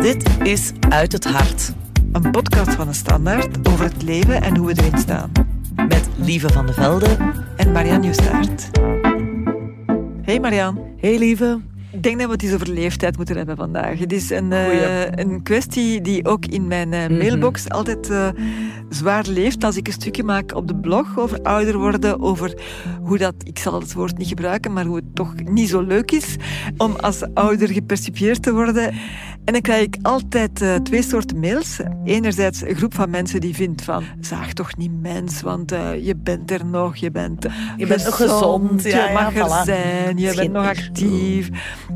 Dit is Uit het Hart. Een podcast van de Standaard over het leven en hoe we erin staan. Met Lieve van de Velde en Marianne Nieuwstaart. Hey Marianne. Hey Lieve. Ik denk dat we het eens over leeftijd moeten hebben vandaag. Het is een, uh, een kwestie die ook in mijn uh, mailbox altijd uh, zwaar leeft. Als ik een stukje maak op de blog over ouder worden, over hoe dat, ik zal het woord niet gebruiken, maar hoe het toch niet zo leuk is om als ouder gepercipieerd te worden. En dan krijg ik altijd uh, twee soorten mails. Enerzijds een groep van mensen die vindt van, zaag toch niet mens, want uh, je bent er nog, je bent Je bent nog gezond, ja, je mag ja, er zijn, je bent nog actief.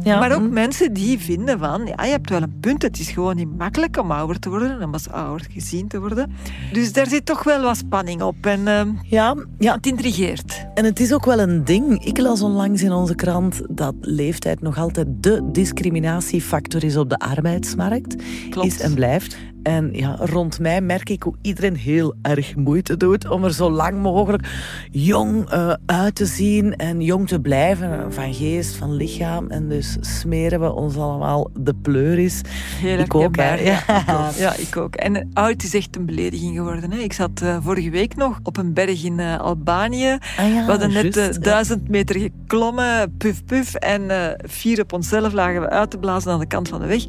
Ja. Maar ook hm. mensen die vinden van, ja, je hebt wel een punt, het is gewoon niet makkelijk om ouder te worden, om als ouder gezien te worden. Dus daar zit toch wel wat spanning op en uh, ja, ja. het intrigeert. En het is ook wel een ding. Ik las onlangs in onze krant dat leeftijd nog altijd de discriminatiefactor is op de arbeidsmarkt. Klopt. Is en blijft. En ja, rond mij merk ik hoe iedereen heel erg moeite doet om er zo lang mogelijk jong uh, uit te zien en jong te blijven. Van geest, van lichaam. En dus smeren we ons allemaal de pleuris. Heel ik ook, ja. Ja, ik ook. ja, ik ook. En oud is echt een belediging geworden. Hè. Ik zat uh, vorige week nog op een berg in uh, Albanië. Ah, ja, we hadden net just, duizend meter geklommen, puf puf. En vier op onszelf lagen we uit te blazen aan de kant van de weg.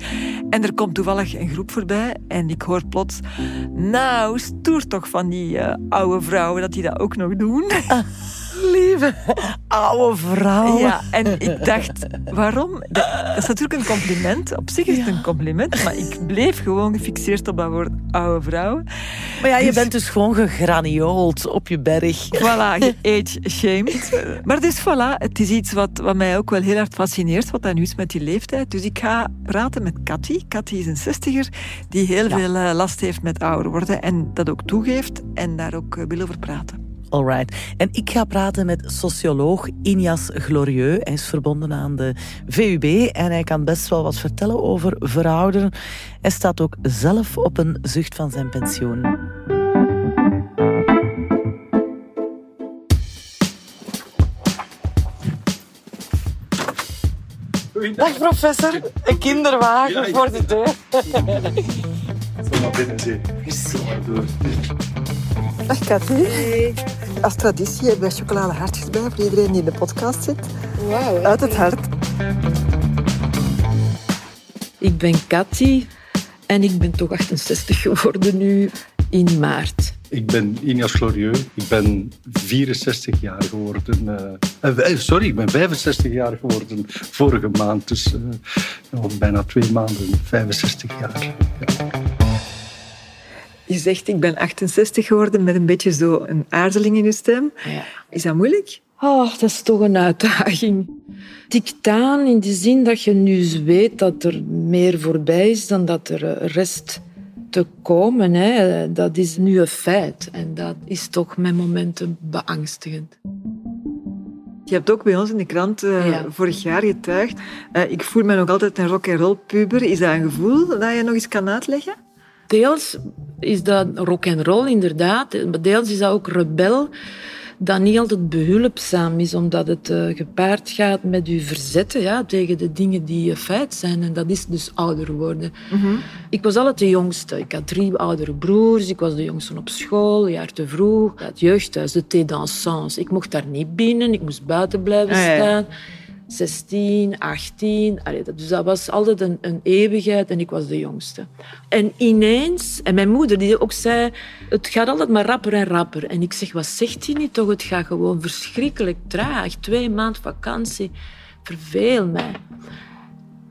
En er komt toevallig een groep voorbij. En en ik hoor plots, nou, stoer toch van die uh, oude vrouwen dat die dat ook nog doen. Lieve oude vrouw. Ja, en ik dacht, waarom? Dat, dat is natuurlijk een compliment. Op zich is het ja. een compliment, maar ik bleef gewoon gefixeerd op dat woord oude vrouwen. Maar ja, je dus, bent dus gewoon gegraniold op je berg. Voilà, age-shamed. Maar dus voilà, het is iets wat, wat mij ook wel heel erg fascineert, wat dan nu is met die leeftijd. Dus ik ga praten met Cathy. Cathy is een zestiger die heel ja. veel uh, last heeft met ouder worden en dat ook toegeeft en daar ook uh, wil over praten. Alright. En ik ga praten met socioloog Injas Glorieux. Hij is verbonden aan de VUB en hij kan best wel wat vertellen over verouderen. Hij staat ook zelf op een zucht van zijn pensioen. Dag professor, een kinderwagen ja, voor de deur. Kom maar binnen, zie. Dag Cathy. Als traditie hebben wij chocoladehartjes bij voor iedereen die in de podcast zit. Wow, Uit het hart. Ik ben Cathy en ik ben toch 68 geworden nu in maart. Ik ben Inias Glorieux. Ik ben 64 jaar geworden. Uh, sorry, ik ben 65 jaar geworden vorige maand. Dus uh, nog bijna twee maanden 65 jaar. Ja. Je zegt, ik ben 68 geworden met een beetje zo een aarzeling in je stem. Ja. Is dat moeilijk? Oh, dat is toch een uitdaging. Dictaan in de zin dat je nu weet dat er meer voorbij is dan dat er rest te komen. Hè. Dat is nu een feit. En dat is toch met momenten beangstigend. Je hebt ook bij ons in de krant uh, ja. vorig jaar getuigd. Uh, ik voel me nog altijd een rock-and-roll puber. Is dat een gevoel dat je nog eens kan uitleggen? Deels is dat rock and roll inderdaad, maar deels is dat ook rebel dat niet altijd behulpzaam is, omdat het uh, gepaard gaat met je verzetten ja, tegen de dingen die je feit zijn. En dat is dus ouder worden. Mm -hmm. Ik was altijd de jongste. Ik had drie oudere broers. Ik was de jongste op school, een jaar te vroeg. Het jeugdhuis, de thé dansance. Ik mocht daar niet binnen, ik moest buiten blijven ah, ja. staan. 16, 18. Allee, dus dat was altijd een, een, eeuwigheid en ik was de jongste. En ineens, en mijn moeder die ook zei, het gaat altijd maar rapper en rapper. En ik zeg, wat zegt hij niet toch? Het gaat gewoon verschrikkelijk traag. Twee maanden vakantie, verveel mij.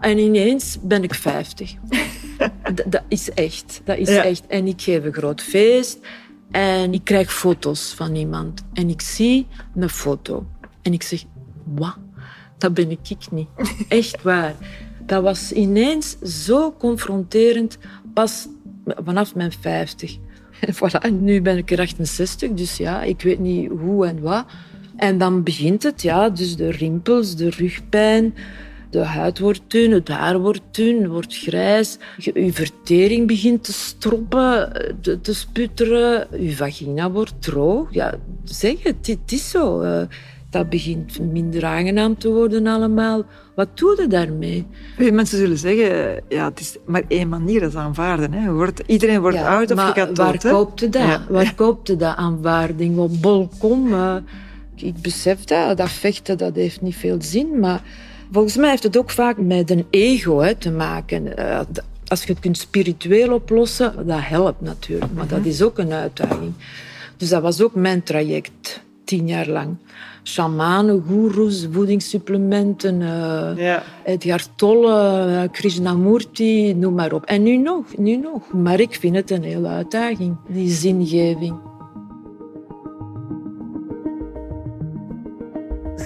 En ineens ben ik 50. dat is echt, dat is Ja. echt. En ik geef een groot feest en ik krijg foto's van iemand. En ik zie een foto. En ik zeg, wat? Dat ben ik niet. Echt waar. Dat was ineens zo confronterend, pas vanaf mijn 50. En voilà, nu ben ik er 68, dus ja, ik weet niet hoe en wat. En dan begint het, ja, dus de rimpels, de rugpijn, de huid wordt dun, het haar wordt dun, wordt grijs. Je, vertering begint te stroppen, te, te sputteren. Je vagina wordt droog. Ja, zeg het, het is zo. Dat begint minder aangenaam te worden allemaal. Wat doe je daarmee? Mensen zullen zeggen, ja, het is maar één manier, dat aanvaarden. Hè. Wordt, iedereen wordt ja, oud of je gaat waar Koopt je dat? Ja. Waar koopt je dat aanvaarding? Op balkon? Uh, ik besef dat, dat vechten dat heeft niet veel zin, maar volgens mij heeft het ook vaak met een ego hè, te maken. Uh, als je het kunt spiritueel oplossen, dat helpt natuurlijk, maar dat mhm. is ook een uitdaging. Dus dat was ook mijn traject, tien jaar lang. Shamanen, goeroes, voedingssupplementen, uh, ja. Edgar Tolle, uh, Krishnamurti, noem maar op. En nu nog, nu nog. Maar ik vind het een hele uitdaging, die zingeving.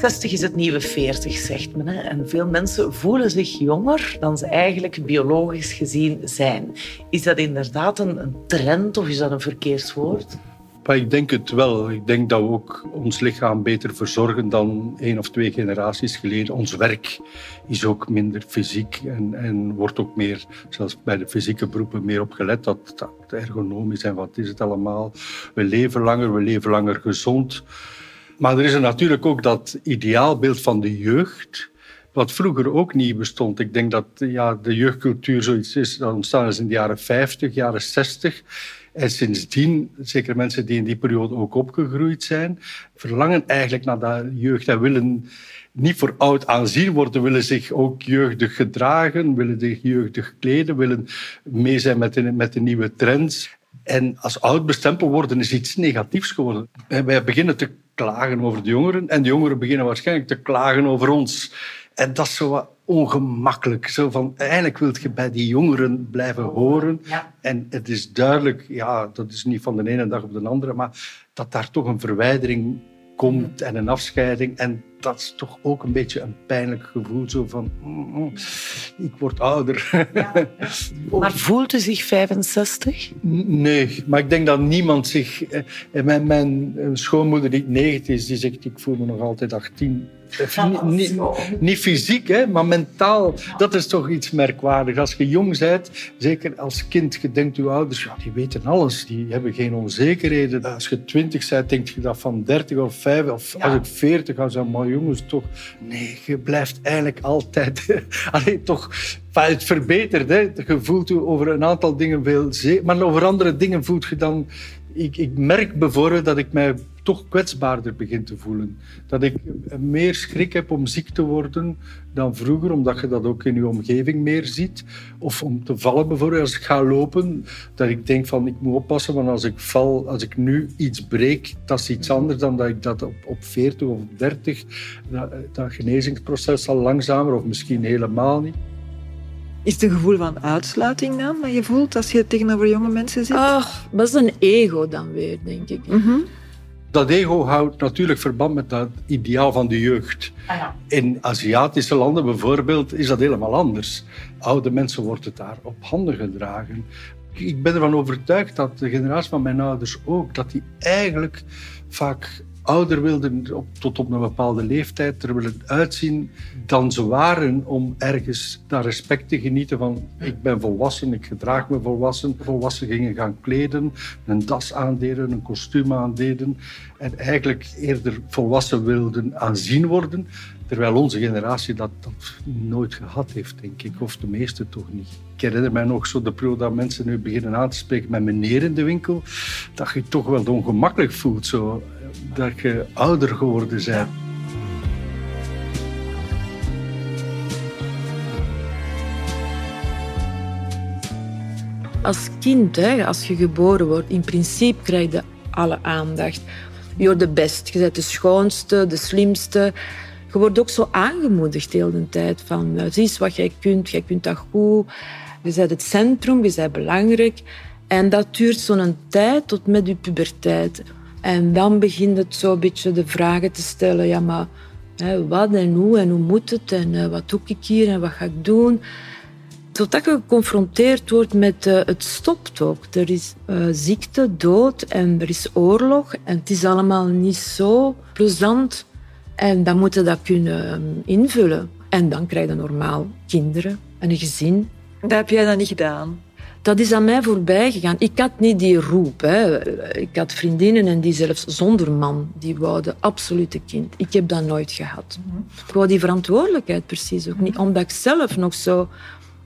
60 is het nieuwe 40, zegt men. Hè? En veel mensen voelen zich jonger dan ze eigenlijk biologisch gezien zijn. Is dat inderdaad een, een trend of is dat een verkeerswoord? Maar ik denk het wel. Ik denk dat we ook ons lichaam beter verzorgen dan één of twee generaties geleden. Ons werk is ook minder fysiek en, en wordt ook meer, zelfs bij de fysieke beroepen, meer opgelet. Dat, dat ergonomisch en wat is het allemaal. We leven langer, we leven langer gezond. Maar er is er natuurlijk ook dat ideaalbeeld van de jeugd, wat vroeger ook niet bestond. Ik denk dat ja, de jeugdcultuur zoiets is dat ontstaan is in de jaren 50, jaren 60. En sindsdien, zeker mensen die in die periode ook opgegroeid zijn, verlangen eigenlijk naar dat jeugd en willen niet voor oud aanzien worden, willen zich ook jeugdig gedragen, willen zich jeugdig kleden, willen mee zijn met de, met de nieuwe trends. En als oud bestempeld worden is iets negatiefs geworden. Wij beginnen te klagen over de jongeren en de jongeren beginnen waarschijnlijk te klagen over ons. En dat is zo ongemakkelijk. Zo van, eigenlijk wil je bij die jongeren blijven horen. En het is duidelijk, ja, dat is niet van de ene dag op de andere, maar dat daar toch een verwijdering komt en een afscheiding. En dat is toch ook een beetje een pijnlijk gevoel. Zo van, mm, mm, ik word ouder. Ja. maar voelt u zich 65? Nee, maar ik denk dat niemand zich... Eh, mijn, mijn schoonmoeder die 90 is, die zegt ik voel me nog altijd 18 niet, niet, fysiek, hè, maar mentaal. Dat is toch iets merkwaardigs. Als je jong bent, zeker als kind, je denkt je ouders, ja, die weten alles. Die hebben geen onzekerheden. Als je twintig bent, denk je dat van 30 of 5 of als ik 40 ga zeggen, maar jongens, toch... Nee, je blijft eigenlijk altijd... Alleen toch... Het verbetert, hè. Je voelt je over een aantal dingen veel... Maar over andere dingen voelt je dan... Ik, ik merk bijvoorbeeld dat ik mij toch kwetsbaarder begin te voelen. Dat ik meer schrik heb om ziek te worden dan vroeger, omdat je dat ook in je omgeving meer ziet. Of om te vallen bijvoorbeeld, als ik ga lopen, dat ik denk van ik moet oppassen, want als ik val, als ik nu iets breek, dat is iets anders dan dat ik dat op, op 40 of 30, dat, dat genezingsproces al langzamer of misschien helemaal niet. Is het een gevoel van uitsluiting dan, dat je voelt als je tegenover jonge mensen zit? Ach, dat is een ego dan weer, denk ik. Mm dat ego houdt natuurlijk verband met dat ideaal van de jeugd. Ah, In Aziatische landen bijvoorbeeld is dat helemaal anders. Oude mensen wordt het daar op handen gedragen. Ik ben ervan overtuigd dat de generatie van mijn ouders ook, dat die eigenlijk vaak ouder wilden, tot op een bepaalde leeftijd, er willen uitzien dan ze waren om ergens dat respect te genieten van ik ben volwassen, ik gedraag me volwassen. Volwassen gingen gaan kleden, een das aandeden, een kostuum aandeden en eigenlijk eerder volwassen wilden aanzien worden, terwijl onze generatie dat, nooit gehad heeft, denk ik, of de meeste toch niet. Ik herinner mij nog zo de periode dat mensen nu beginnen aan te spreken met meneer in de winkel, dat je toch wel ongemakkelijk voelt. Zo dat je ouder geworden bent. Als kind, hè, als je geboren wordt, in principe krijg je alle aandacht. Je wordt de best, je bent de schoonste, de slimste. Je wordt ook zo aangemoedigd de hele tijd. Van, zie eens wat jij kunt, jij kunt dat goed. Je bent het centrum, je bent belangrijk. En dat duurt zo'n tijd tot met je puberteit. En dan begint het zo een beetje de vragen te stellen. Ja, maar hè, wat en hoe en hoe moet het? En uh, wat doe ik hier en wat ga ik doen? Totdat je geconfronteerd wordt met uh, het stopt ook. Er is uh, ziekte, dood en er is oorlog. En het is allemaal niet zo plezant. En dan moet je dat kunnen ehm, invullen. En dan krijg je normaal kinderen en een gezin. Dat heb jij dan niet gedaan? Dat is aan mij voorbij gegaan. Ik had niet die roep. Hè. Ik had vriendinnen en die zelfs zonder man, die wouden absoluut een kind. Ik heb dat nooit gehad. Ik wou die verantwoordelijkheid precies ook niet, omdat ik zelf nog zo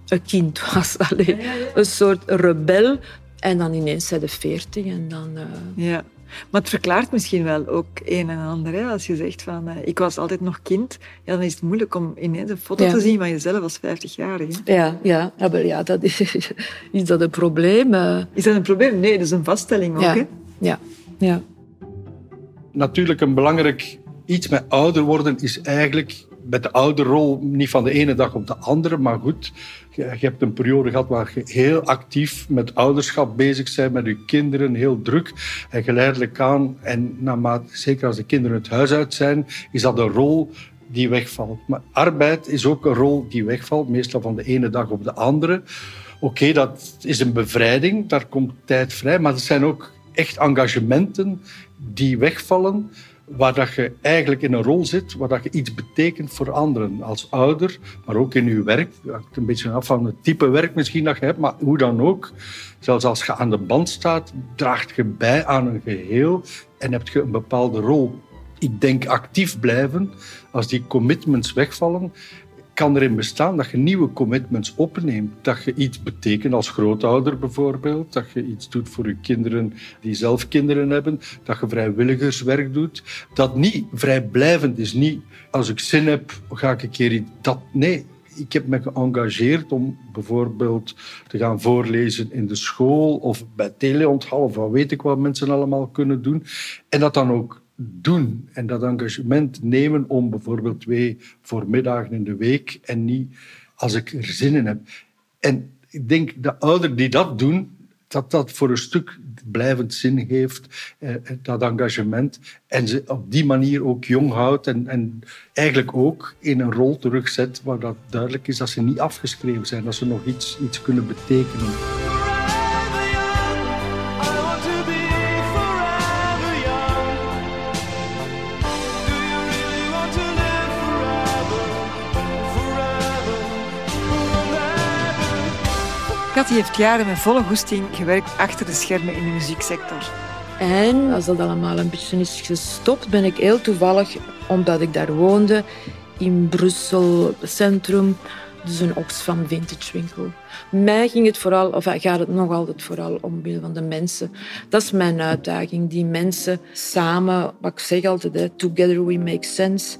een kind was. Allee, een soort rebel. En dan ineens zijn de veertig en dan... Uh... Ja. Maar het verklaart misschien wel ook een en ander. Hè? Als je zegt van, uh, ik was altijd nog kind, ja, dan is het moeilijk om ineens een foto te zien van jezelf als 50-jarige. Ja, ja, maar ja, dat is, is dat een probleem? Uh... Is dat een probleem? Nee, dat is een vaststelling ook. Ja, hè? ja. ja. Natuurlijk een belangrijk iets met ouder worden is eigenlijk met de ouderrol niet van de ene dag op de andere, maar goed, je, hebt een periode gehad waar je heel actief met ouderschap bezig bent, met je kinderen, heel druk. En geleidelijk aan, en naarmate, zeker als de kinderen het huis uit zijn, is dat een rol die wegvalt. Maar arbeid is ook een rol die wegvalt, meestal van de ene dag op de andere. Oké, dat is een bevrijding, daar komt tijd vrij, maar er zijn ook echt engagementen die wegvallen waar dat je eigenlijk in een rol zit, waar dat je iets betekent voor anderen als ouder, maar ook in je werk. Het hangt een beetje af van het type werk misschien dat je hebt, maar hoe dan ook. Zelfs als je aan de band staat, draagt je bij aan een geheel en heb je een bepaalde rol. Ik denk actief blijven als die commitments wegvallen kan erin bestaan dat je nieuwe commitments opneemt. Dat je iets betekent als grootouder bijvoorbeeld. Dat je iets doet voor je kinderen die zelf kinderen hebben. Dat je vrijwilligerswerk doet. Dat niet vrijblijvend is. Niet als ik zin heb, ga ik een keer. Dat, nee, ik heb me geëngageerd om bijvoorbeeld te gaan voorlezen in de school of bij teleonthal of wat weet ik wat mensen allemaal kunnen doen. En dat dan ook doen en dat engagement nemen om bijvoorbeeld twee voormiddagen in de week en niet als ik er zin in heb. En ik denk dat ouderen die dat doen, dat dat voor een stuk blijvend zin heeft, eh, dat engagement. En ze op die manier ook jong houdt en, en eigenlijk ook in een rol terugzet waar dat duidelijk is dat ze niet afgeschreven zijn, dat ze nog iets, iets kunnen betekenen. Cathy heeft jaren met volle goesting gewerkt achter de schermen in de muzieksector. En als dat allemaal een beetje is gestopt, ben ik heel toevallig, omdat ik daar woonde, in Brussel Centrum, dus een Oxfam Vintage winkel. Mij ging het vooral, of gaat het nog altijd vooral omwille van de mensen. Dat is mijn uitdaging, die mensen samen, wat ik zeg altijd, together we make sense.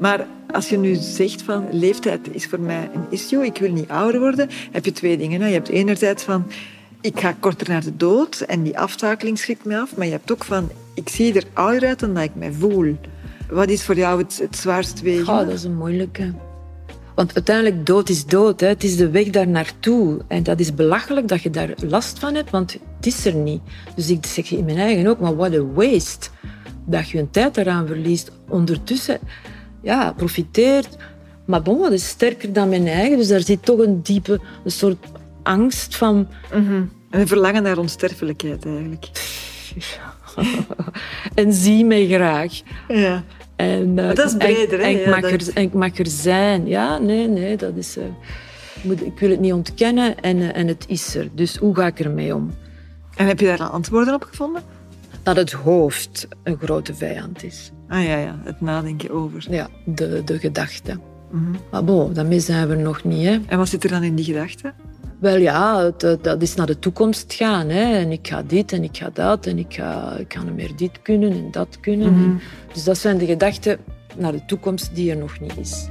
Maar als je nu zegt van leeftijd is voor mij een issue, ik wil niet ouder worden, heb je twee dingen. Je hebt enerzijds van ik ga korter naar de dood en die aftakeling schrikt me af, maar je hebt ook van ik zie er ouder uit dan dat ik mij voel. Wat is voor jou het, het zwaarst wegen? Oh, dat is een moeilijke. Want uiteindelijk, dood is dood. Hè. Het is de weg daar naartoe. En dat is belachelijk dat je daar last van hebt, want het is er niet. Dus ik zeg in mijn eigen ook, maar what a waste. Dat je een tijd eraan verliest. Ondertussen ja, profiteert. Maar bon, dat is sterker dan mijn eigen. Dus daar zit toch een diepe een soort angst van... Mm En een verlangen naar onsterfelijkheid eigenlijk. en zie mij graag. Ja. En, uh, dat is breder, hè? ik, mag ja, er, en ik mag er zijn. Ja, nee, nee, dat is... Uh, ik wil het niet ontkennen en, uh, en het is er. Dus hoe ga ik ermee om? En heb je daar antwoorden op gevonden? Dat het hoofd een grote vijand is. Ah ja, ja. het nadenken over. Ja, de, de gedachte. Mm -hmm. Maar bon, daarmee zijn we nog niet. Hè. En wat zit er dan in die gedachte? Wel ja, het, dat is naar de toekomst gaan. Hè. En ik ga dit en ik ga dat en ik ga, ik ga meer dit kunnen en dat kunnen. Mm -hmm. Dus dat zijn de gedachten naar de toekomst die er nog niet is.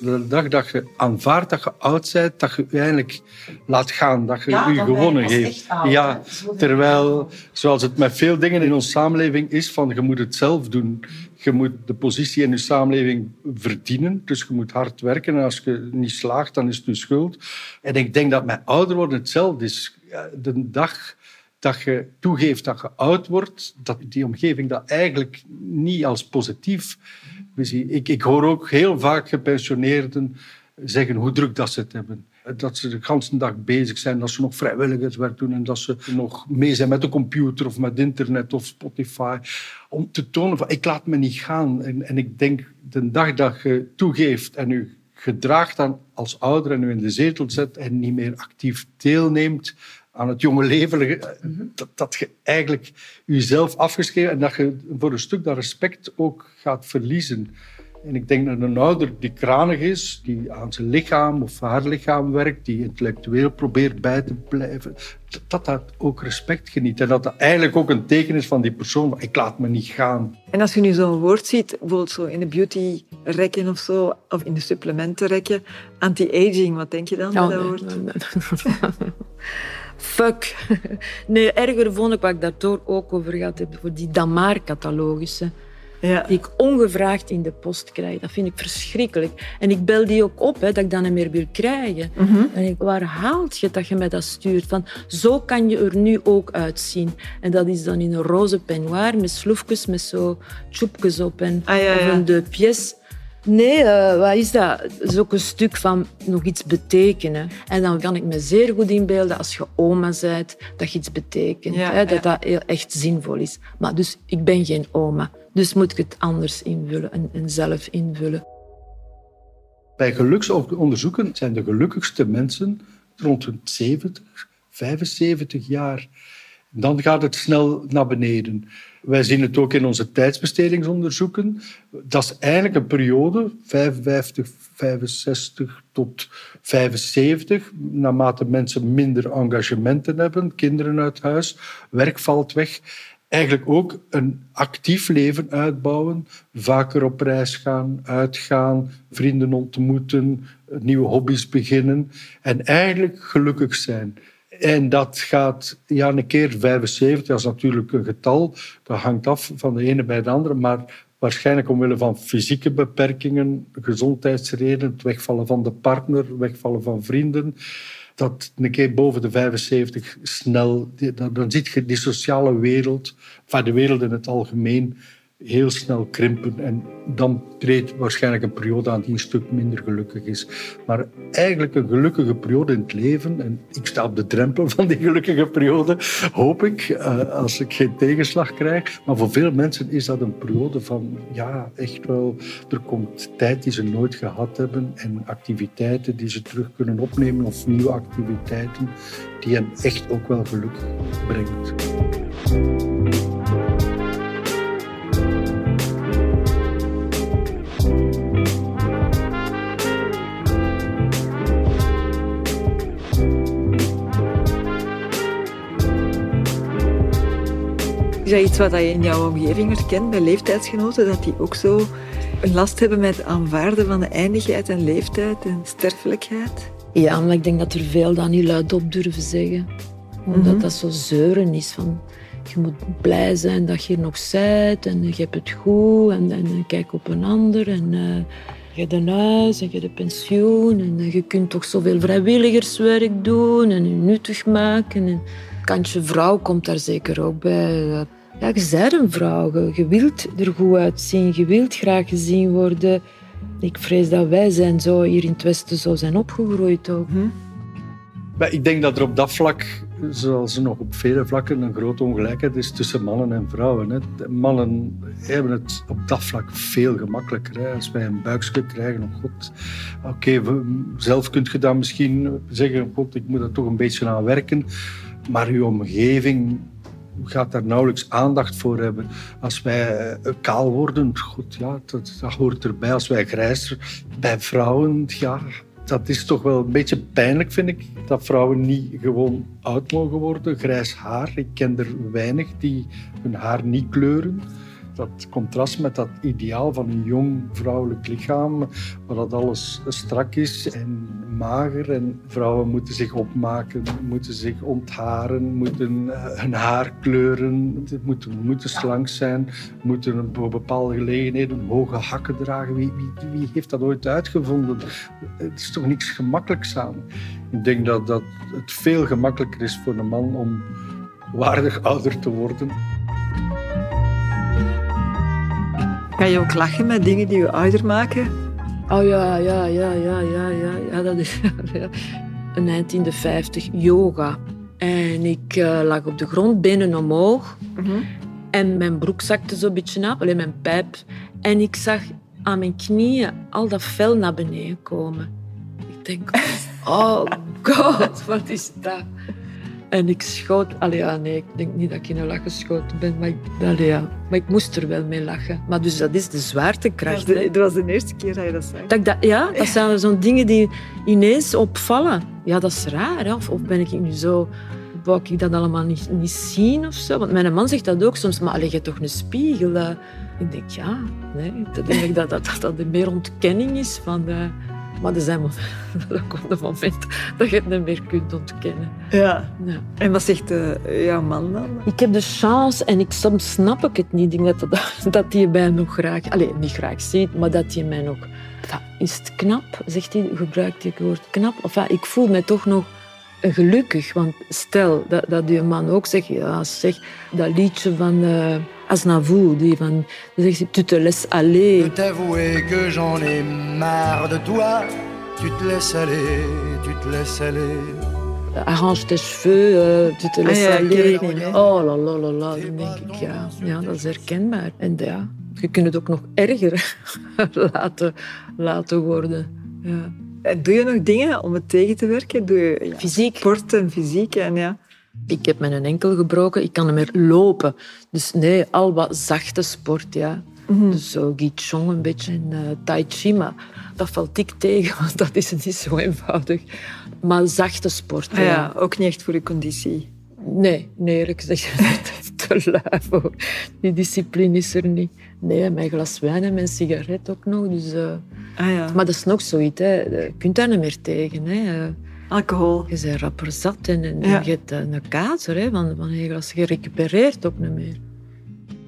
De dag dat je aanvaardt dat je oud bent, dat je je eigenlijk laat gaan, dat je ja, je gewonnen geeft. Ja, terwijl, zoals het met veel dingen in onze samenleving is, van je moet het zelf doen. Je moet de positie in je samenleving verdienen, dus je moet hard werken. En als je niet slaagt, dan is het je schuld. En ik denk dat met ouder worden hetzelfde is. De dag dat je toegeeft dat je oud wordt, dat die omgeving dat eigenlijk niet als positief Ik, ik hoor ook heel vaak gepensioneerden zeggen hoe druk dat ze het hebben. Dat ze de hele dag bezig zijn, dat ze nog vrijwilligerswerk doen en dat ze nog mee zijn met de computer of met internet of Spotify. Om te tonen van ik laat me niet gaan. En, en ik denk de dag dat je toegeeft en je gedraagt dan als ouder en u in de zetel zet en niet meer actief deelneemt aan het jonge leven, dat, dat je eigenlijk jezelf afgeschreven en dat je voor een stuk dat respect ook gaat verliezen. En ik denk dat een ouder die kranig is, die aan zijn lichaam of haar lichaam werkt, die intellectueel probeert bij te blijven, dat dat ook respect geniet. En dat dat eigenlijk ook een teken is van die persoon, ik laat me niet gaan. En als je nu zo'n woord ziet, bijvoorbeeld zo in de beauty rekken of zo, of in de supplementen rekken, anti-aging, wat denk je dan van dat woord? Fuck. Nee, erger vond ik wat ik daardoor ook over gehad heb, voor die Damar-catalogussen ja. die ik ongevraagd in de post krijg. Dat vind ik verschrikkelijk. En ik bel die ook op, hè, dat ik dat niet meer wil krijgen. Mhm. En ik, waar haalt je dat je mij dat stuurt? Van, zo kan je er nu ook uitzien. En dat is dan in een roze peignoir met sloefjes, met zo tjoepjes op. En, ah, ja, ja. Of een de pièce. Nee, uh, wat is dat? Dat is ook een stuk van nog iets betekenen. En dan kan ik me zeer goed inbeelden als je oma bent, dat je iets betekent. hè, dat dat echt zinvol is. Maar dus, ik ben geen oma. Dus moet ik het anders invullen en, en zelf invullen. Bij geluksonderzoeken zijn de gelukkigste mensen rond de 70, 75 jaar. Dan gaat het snel naar beneden. Wij zien het ook in onze tijdsbestedingsonderzoeken. Dat is eigenlijk een periode, 55, 65 tot 75, naarmate mensen minder engagementen hebben, kinderen uit huis, werk valt weg eigenlijk ook een actief leven uitbouwen, vaker op reis gaan, uitgaan, vrienden ontmoeten, nieuwe hobby's beginnen en eigenlijk gelukkig zijn. En dat gaat ja, een keer 75, dat is natuurlijk een getal, dat hangt af van de ene bij de andere, maar waarschijnlijk omwille van fysieke beperkingen, gezondheidsredenen, het wegvallen van de partner, wegvallen van vrienden, dat een keer boven de 75 snel, dan, dan ziet je die sociale wereld, van de wereld in het algemeen, heel snel krimpen. En dan treedt waarschijnlijk een periode aan die een stuk minder gelukkig is. Maar eigenlijk een gelukkige periode in het leven, en ik sta op de drempel van die gelukkige periode, hoop ik, eh, als ik geen tegenslag krijg. Maar voor veel mensen is dat een periode van, ja, echt wel, er komt tijd die ze nooit gehad hebben en activiteiten die ze terug kunnen opnemen of nieuwe activiteiten die hen echt ook wel geluk brengt. Is dat iets wat je in jouw omgeving herkent bij leeftijdsgenoten? Dat die ook zo een last hebben met aanvaarden van de eindigheid en leeftijd en sterfelijkheid? Ja, maar ik denk dat er veel dan niet luid op durven zeggen. Omdat mhm. dat zo zeuren is van... Je moet blij zijn dat je er nog bent en je hebt het goed en, en kijk op een ander en... Uh, je hebt een huis en je hebt een pensioen en je kunt toch zoveel vrijwilligerswerk doen en je nuttig maken. En kantje vrouw komt daar zeker ook bij. Ja, je bent een vrouw. Je, wilt er goed uitzien. Je wilt graag gezien worden. Ik vrees dat wij zijn zo hier in het Westen zo zijn opgegroeid ook. Hm? Ik denk dat er op dat vlak, zoals er nog op vele vlakken, een grote ongelijkheid is tussen mannen en vrouwen. Mannen hebben het op dat vlak veel gemakkelijker. Als wij een buikje krijgen, oh god, oké, zelf kunt je dan misschien zeggen, god, ik moet er toch een beetje aan werken. Maar uw omgeving gaat daar nauwelijks aandacht voor hebben. Als wij eh, kaal worden, goed, ja, dat, dat hoort erbij. Als wij grijs bij vrouwen, ja, dat is toch wel een beetje pijnlijk, vind ik. Dat vrouwen niet gewoon oud mogen worden. Grijs haar, ik ken er weinig die hun haar niet kleuren dat contrast met dat ideaal van een jong vrouwelijk lichaam, waar dat alles strak is en mager. En vrouwen moeten zich opmaken, moeten zich ontharen, moeten eh, hun haar kleuren, moeten, moeten slank zijn, moeten op bepaalde gelegenheden hoge hakken dragen. Wie, wie, wie heeft dat ooit uitgevonden? Het is toch niks gemakkelijks aan. Ik denk dat, dat het veel gemakkelijker is voor een man om waardig ouder te worden. Ga je ook lachen met dingen die je ouder maken? Oh ja, ja, ja, ja, ja, ja. ja dat is een eind in de 50 yoga. En ik uh, lag op de grond, benen omhoog. Mhm. En mijn broek zakte zo'n beetje af, alleen mijn pijp. En ik zag aan mijn knieën al dat vel naar beneden komen. Ik denk, oh god, wat is dat? En ik schoot... Allee, ja, nee, ik denk niet dat ik in een lach geschoten ben, maar ik, allee, ja. maar ik moest er wel mee lachen. Maar dus dat is de zwaartekracht. Dat was de, dat was de eerste keer dat je dat zei. Dat ja, dat zijn zo'n dingen die ineens opvallen. Ja, dat is raar. Hè? Of, of ben ik nu zo... Wou ik dat allemaal niet, niet zien of zo? Want mijn man zegt dat ook soms. Maar allee, je toch een spiegel? eh. Ik denk, ja, nee. Ik denk dat dat, dat, dat meer ontkenning is van... eh, maar er zijn momenten, er komt een moment dat je het niet meer kunt ontkennen. Ja. Ja. En wat zegt eh, jouw man dan? Ik heb de chance en ik, soms snap ik het niet. Ik denk dat, dat, dat hij mij nog graag, allez, niet graag ziet, maar dat hij mij nog. Enfin, is het knap? Zegt hij, gebruikt hij het woord knap? Enfin, ik voel mij toch nog gelukkig. Want stel dat, dat je man ook zegt, ja, zeg, dat liedje van uh, Aznavour, die van, dan zegt hij, tu te laisses aller. peux t'avouer que j'en ai marre de toi. Tu te laisses aller, tu te laisses aller. Arrange tes cheveux, uh, tu te laisses Ah ja, aller. oh la la la la, dan denk ik, ja, ja, dat is herkenbaar. En ja, je kunt het ook nog erger laten, laten worden. Ja. En doe je nog dingen om het tegen te werken? Doe je ja, Fysiek. sport en fysiek? En ja. Ik heb mijn enkel gebroken, ik kan niet meer lopen. Dus nee, al wat zachte sport, ja. Dus zo Gaichong een beetje en eh, Tai Chi, maar dat valt ik tegen, want dat is niet zo eenvoudig. Maar zachte sport, Ah ja, ook niet echt voor je conditie. Nee, nee, eerlijk gezegd te lui voor. Die discipline is er niet. Nee, mijn glas wijn en mijn sigaret ook nog. Dus, eh, Ah ja, Maar dat is nog zoiets, hè. je kunt daar niet meer tegen. Hè. Eh, alcohol. Je bent rapper zat en, en Ja. je hebt een kater hè, van, van je glas. Je recupereert ook niet meer.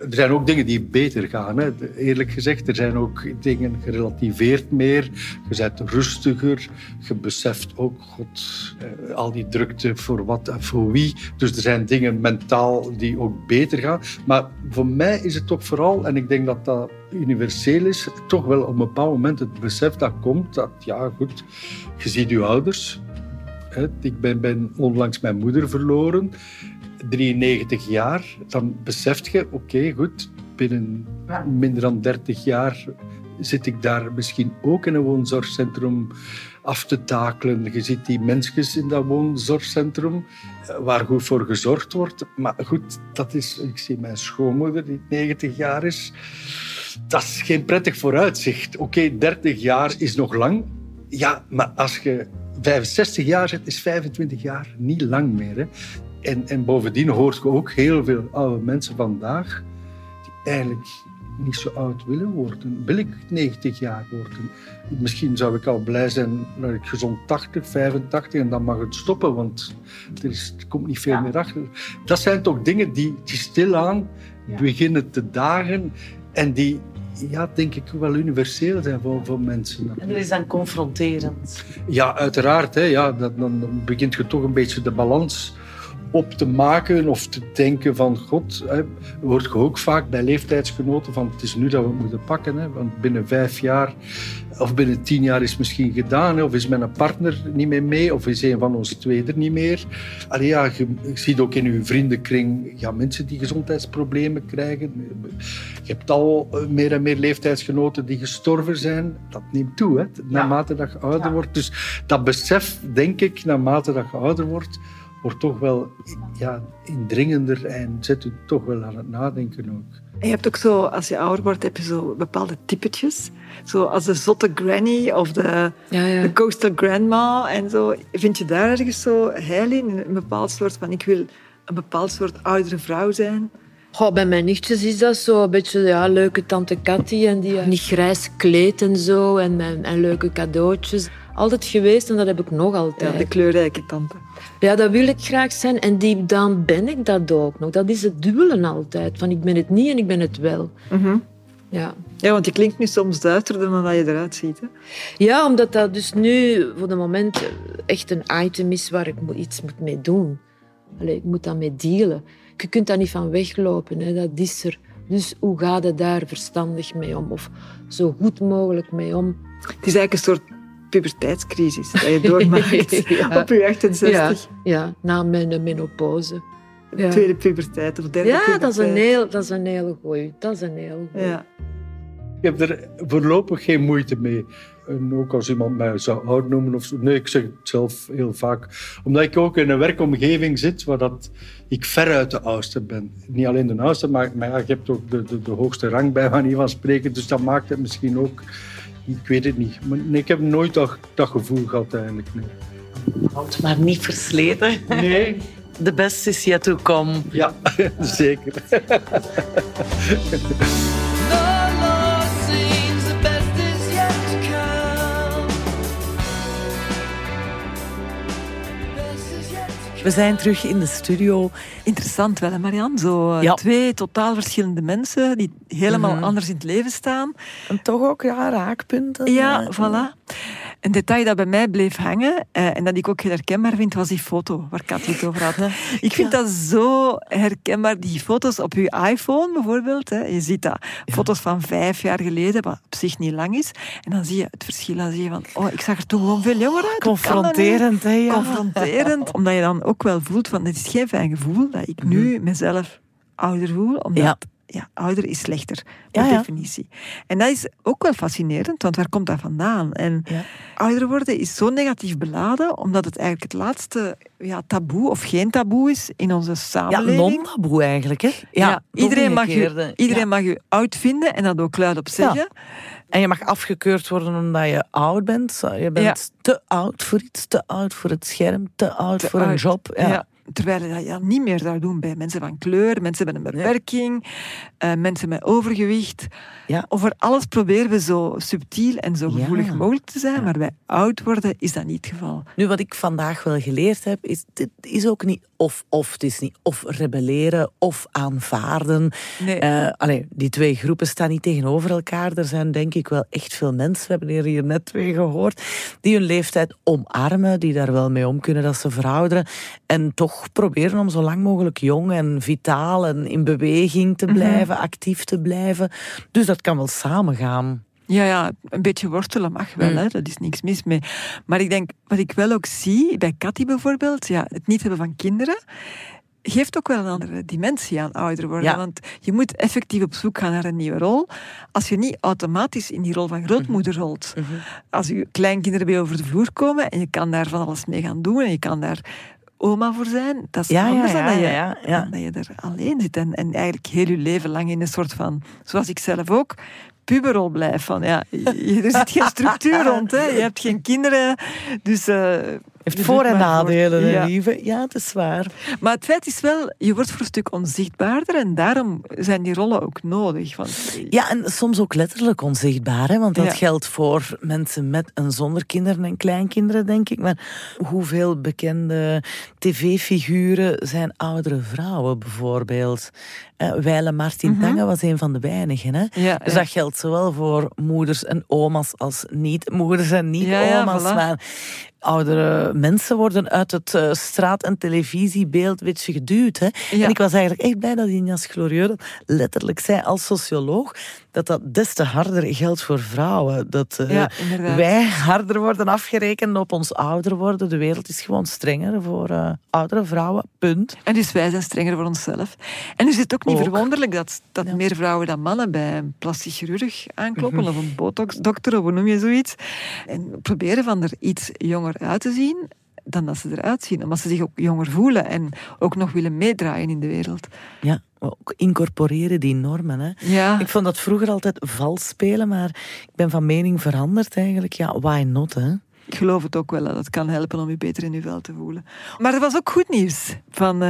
Er zijn ook dingen die beter gaan. Hè. Eerlijk gezegd, er zijn ook dingen gerelativeerd meer. Je bent rustiger. Je beseft ook, god, eh, al die drukte voor wat en voor wie. Dus er zijn dingen mentaal die ook beter gaan. Maar voor mij is het toch vooral, en ik denk dat dat universeel is, toch wel op een bepaald moment het besef dat komt dat, ja goed, je ziet je ouders. Ik ben, ben onlangs mijn moeder verloren. 93 jaar, dan beseft je, oké, goed, binnen minder dan 30 jaar zit ik daar misschien ook in een woonzorgcentrum af te takelen. Je ziet die mensjes in dat woonzorgcentrum eh, waar goed voor gezorgd wordt. Maar goed, dat is, ik zie mijn schoonmoeder die 90 jaar is. Dat is geen prettig vooruitzicht. Oké, 30 jaar is nog lang. Ja, maar als je 65 jaar zit, is 25 jaar niet lang meer. Hè. En, en bovendien hoort je ook heel veel oude mensen vandaag die eigenlijk niet zo oud willen worden. Wil ik 90 jaar worden? Misschien zou ik al blij zijn dat ik gezond 80, 85 en dan mag het stoppen, want er, is, er komt niet veel meer achter. Dat zijn toch dingen die, die stilaan beginnen te dagen en die, ja, denk ik, wel universeel zijn voor, voor mensen. En dat is dan confronterend. Ja, uiteraard. Hè, ja, dat, dan dan begint je toch een beetje de balans op te maken of te denken van god, hè, hoort je ook vaak bij leeftijdsgenoten van het is nu dat we het moeten pakken. Hè, want binnen vijf jaar of binnen tien jaar is het misschien gedaan. Hè, of is mijn partner niet meer mee of is een van ons twee er niet meer. Allee, ja, je, je ziet ook in je vriendenkring ja, mensen die gezondheidsproblemen krijgen. Je hebt al eh, meer en meer leeftijdsgenoten die gestorven zijn. Dat neemt toe, hè, naarmate dat je ouder wordt. Dus dat besef, denk ik, naarmate dat je ouder wordt, wordt toch wel ja, indringender en zet u toch wel aan het nadenken ook. En je hebt ook zo, als je ouder wordt, heb je zo bepaalde typetjes. Zo als de zotte granny of de, Ja, ja. de coastal grandma en zo. Vind je daar ergens zo heil in? Een bepaald soort van, ik wil een bepaald soort oudere vrouw zijn. Goh, bij mijn nichtjes is dat zo een beetje ja, leuke tante Cathy en die eh, niet grijs kleed en zo en, en, en leuke cadeautjes. Altijd geweest en dat heb ik nog Ja, altijd. de kleurrijke tante. Ja, dat wil ik graag zijn en die, dan ben ik dat ook nog. Dat is het dubbele altijd, van ik ben het niet en ik ben het wel. Ja. Ja, want je klinkt nu soms duisterder dan dat je eruit ziet. Hè? ja, omdat dat dus nu voor de moment echt een item is waar ik iets moet mee doen. Allee, ik moet daarmee dealen. Je kunt daar niet van weglopen, hè. dat is er. Dus hoe ga je daar verstandig mee om? Of zo goed mogelijk mee om? Het is eigenlijk een soort puberteitscrisis dat je doormaakt Ja. op je 68. Ja, ja, na mijn menopauze. Ja, Tweede puberteit of derde ja puberteit. dat, is een heel, dat is een hele goeie. Dat is een heel goeie. Ja. heb er voorlopig geen moeite mee. En ook als iemand mij zou oud noemen of zo. Nee, ik zeg het zelf heel vaak. Omdat ik ook in een werkomgeving zit waar dat ik veruit de oudste ben. Niet alleen de oudste, maar, maar ja, je hebt ook de, de, de hoogste rang bij manier van spreken. Dus dat maakt het misschien ook... Ik weet het niet. Maar ik heb nooit dat, dat gevoel gehad eigenlijk. Nee. Maar niet versleten. nee. De beste is yet to come. Ja, zeker. We zijn terug in de studio. Interessant wel, hè, Marianne? Zo eh, Ja. twee totaal verschillende mensen die helemaal Mhm. anders in het leven staan. En toch ook ja, raakpunten. Ja, Eh, voilà. Een detail dat bij mij bleef hangen eh, en dat ik ook heel herkenbaar vind, was die foto waar Katje het over had. Ik vind dat zo herkenbaar, die foto's op uw iPhone bijvoorbeeld. Hè. Je ziet dat. Foto's van vijf jaar geleden, wat op zich niet lang is. En dan zie je het verschil. Dan zie je van, oh, ik zag er toen gewoon veel jonger uit. Confronterend, hè? Ja. confronterend. Omdat je dan ook wel voelt van, het is geen fijn gevoel dat ik nu mezelf ouder voel. Omdat Ja. ja. ouder is slechter, per Ja, ja. definitie. En dat is ook wel fascinerend, want waar komt dat vandaan? En Ja. ouder worden is zo negatief beladen, omdat het eigenlijk het laatste ja, taboe of geen taboe is in onze Ja, samenleving. non-taboe eigenlijk, hè? Ja, iedereen, mag je, iedereen Ja. mag je oud vinden en dat ook luid op zeggen. En je mag afgekeurd worden omdat je oud bent. Je bent te oud voor iets, te oud voor het scherm, te oud Te voor een job. Ja. Terwijl je dat ja, niet meer zou doen bij mensen van kleur, mensen met een beperking, eh, mensen met overgewicht. Ja. Over alles proberen we zo subtiel en zo Ja. gevoelig mogelijk te zijn, maar bij oud worden is dat niet het geval. Nu, wat ik vandaag wel geleerd heb, is dit is ook niet of-of. Het is niet of rebelleren of aanvaarden. Nee. Eh, allee, die twee groepen staan niet tegenover elkaar. Er zijn denk ik wel echt veel mensen, we hebben er hier net twee gehoord, die hun leeftijd omarmen, die daar wel mee om kunnen dat ze verouderen. En toch proberen om zo lang mogelijk jong en vitaal en in beweging te blijven, actief te blijven. Dus dat kan wel samengaan. Ja, ja, een beetje wortelen mag wel, Mm. hè, dat is niks mis mee. Maar ik denk, wat ik wel ook zie, bij Cathy bijvoorbeeld, ja, het niet hebben van kinderen, geeft ook wel een andere dimensie aan ouder worden. Ja. Want je moet effectief op zoek gaan naar een nieuwe rol. Als je niet automatisch in die rol van grootmoeder Mhm. rolt. Als je kleinkinderen bij over de vloer komen en je kan daar van alles mee gaan doen en je kan daar oma voor zijn, dat is Ja, ja, anders dan, dat je, ja, ja, ja. dan dat je er alleen zit en, en eigenlijk heel je leven lang in een soort van, zoals ik zelf ook, puberrol blijf. Van, ja, je- er zit geen structuur rond, hè. je hebt geen kinderen, dus... eh, Heeft je voor- en nadelen, Ja. lieve. Ja, het is waar. Maar het feit is wel, je wordt voor een stuk onzichtbaarder en daarom zijn die rollen ook nodig. Want, Ja, en soms ook letterlijk onzichtbaar, hè? want dat Ja. geldt voor mensen met en zonder kinderen en kleinkinderen, denk ik. Maar hoeveel bekende tv-figuren zijn oudere vrouwen, bijvoorbeeld? Eh, Weile Martin. Tange was een van de weinigen. Hè? Ja, Dus dat geldt zowel voor moeders en oma's als niet-moeders en niet-oma's. voilà. Maar oudere mensen worden uit het eh, straat- en televisiebeeld een beetje geduwd. Hè? Ja. En ik was eigenlijk echt blij dat Injas Glorieux dat letterlijk zei als socioloog, dat dat des te harder geldt voor vrouwen. Dat eh, Ja, wij harder worden afgerekend op ons ouder worden. De wereld is gewoon strenger voor eh, oudere vrouwen, punt. En dus wij zijn strenger voor onszelf. En is het ook niet Ook. verwonderlijk dat, dat Ja. Mhm. meer vrouwen dan mannen bij een plastisch chirurg aankloppen of een botoxdokter of hoe noem je zoiets. En proberen van er iets jonger uit te zien dan dat ze eruit zien. Omdat ze zich ook jonger voelen en ook nog willen meedraaien in de wereld. Ja, ook incorporeren die normen. Hè. Ja, Ik vond dat vroeger altijd vals spelen, maar ik ben van mening veranderd eigenlijk. Ja, why not, hè? Ik geloof het ook wel dat het kan helpen om je beter in je vel te voelen. Maar er was ook goed nieuws van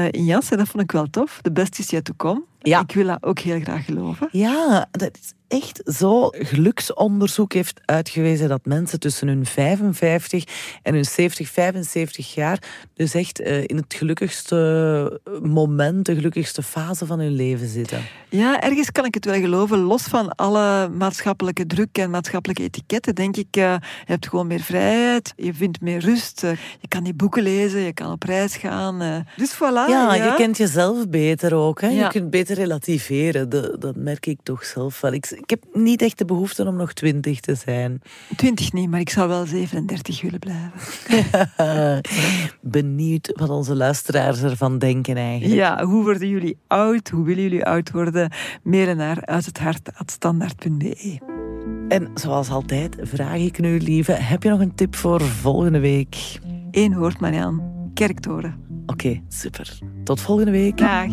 en dat vond ik wel tof. De best is yet to come. Ja. Ik wil dat ook heel graag geloven. Ja, dat is echt zo. Geluksonderzoek heeft uitgewezen dat mensen tussen hun 55 en hun 70, 75 jaar dus echt eh, in het gelukkigste moment, de gelukkigste fase van hun leven zitten. Ja, ergens kan ik het wel geloven. Los van alle maatschappelijke druk en maatschappelijke etiketten, denk ik, eh, je hebt gewoon meer vrijheid, je vindt meer rust, eh, je kan die boeken lezen, je kan op reis gaan. Dus voilà. ja, je kent jezelf beter ook. Hè? Ja. Je kunt beter relativeren. Dat, dat merk ik toch zelf wel. Ik, ik heb niet echt de behoefte om nog twintig te zijn. 20 niet, maar ik zou wel 37 willen blijven. Benieuwd wat onze luisteraars ervan denken eigenlijk. Ja, hoe worden jullie oud? Hoe willen jullie oud worden? Mailen naar uit het hart standaard.be. En zoals altijd vraag ik nu, lieve, heb je nog een tip voor volgende week? Eén woord, Marianne. Kerktoren. Oké, super. Tot volgende week. Dag.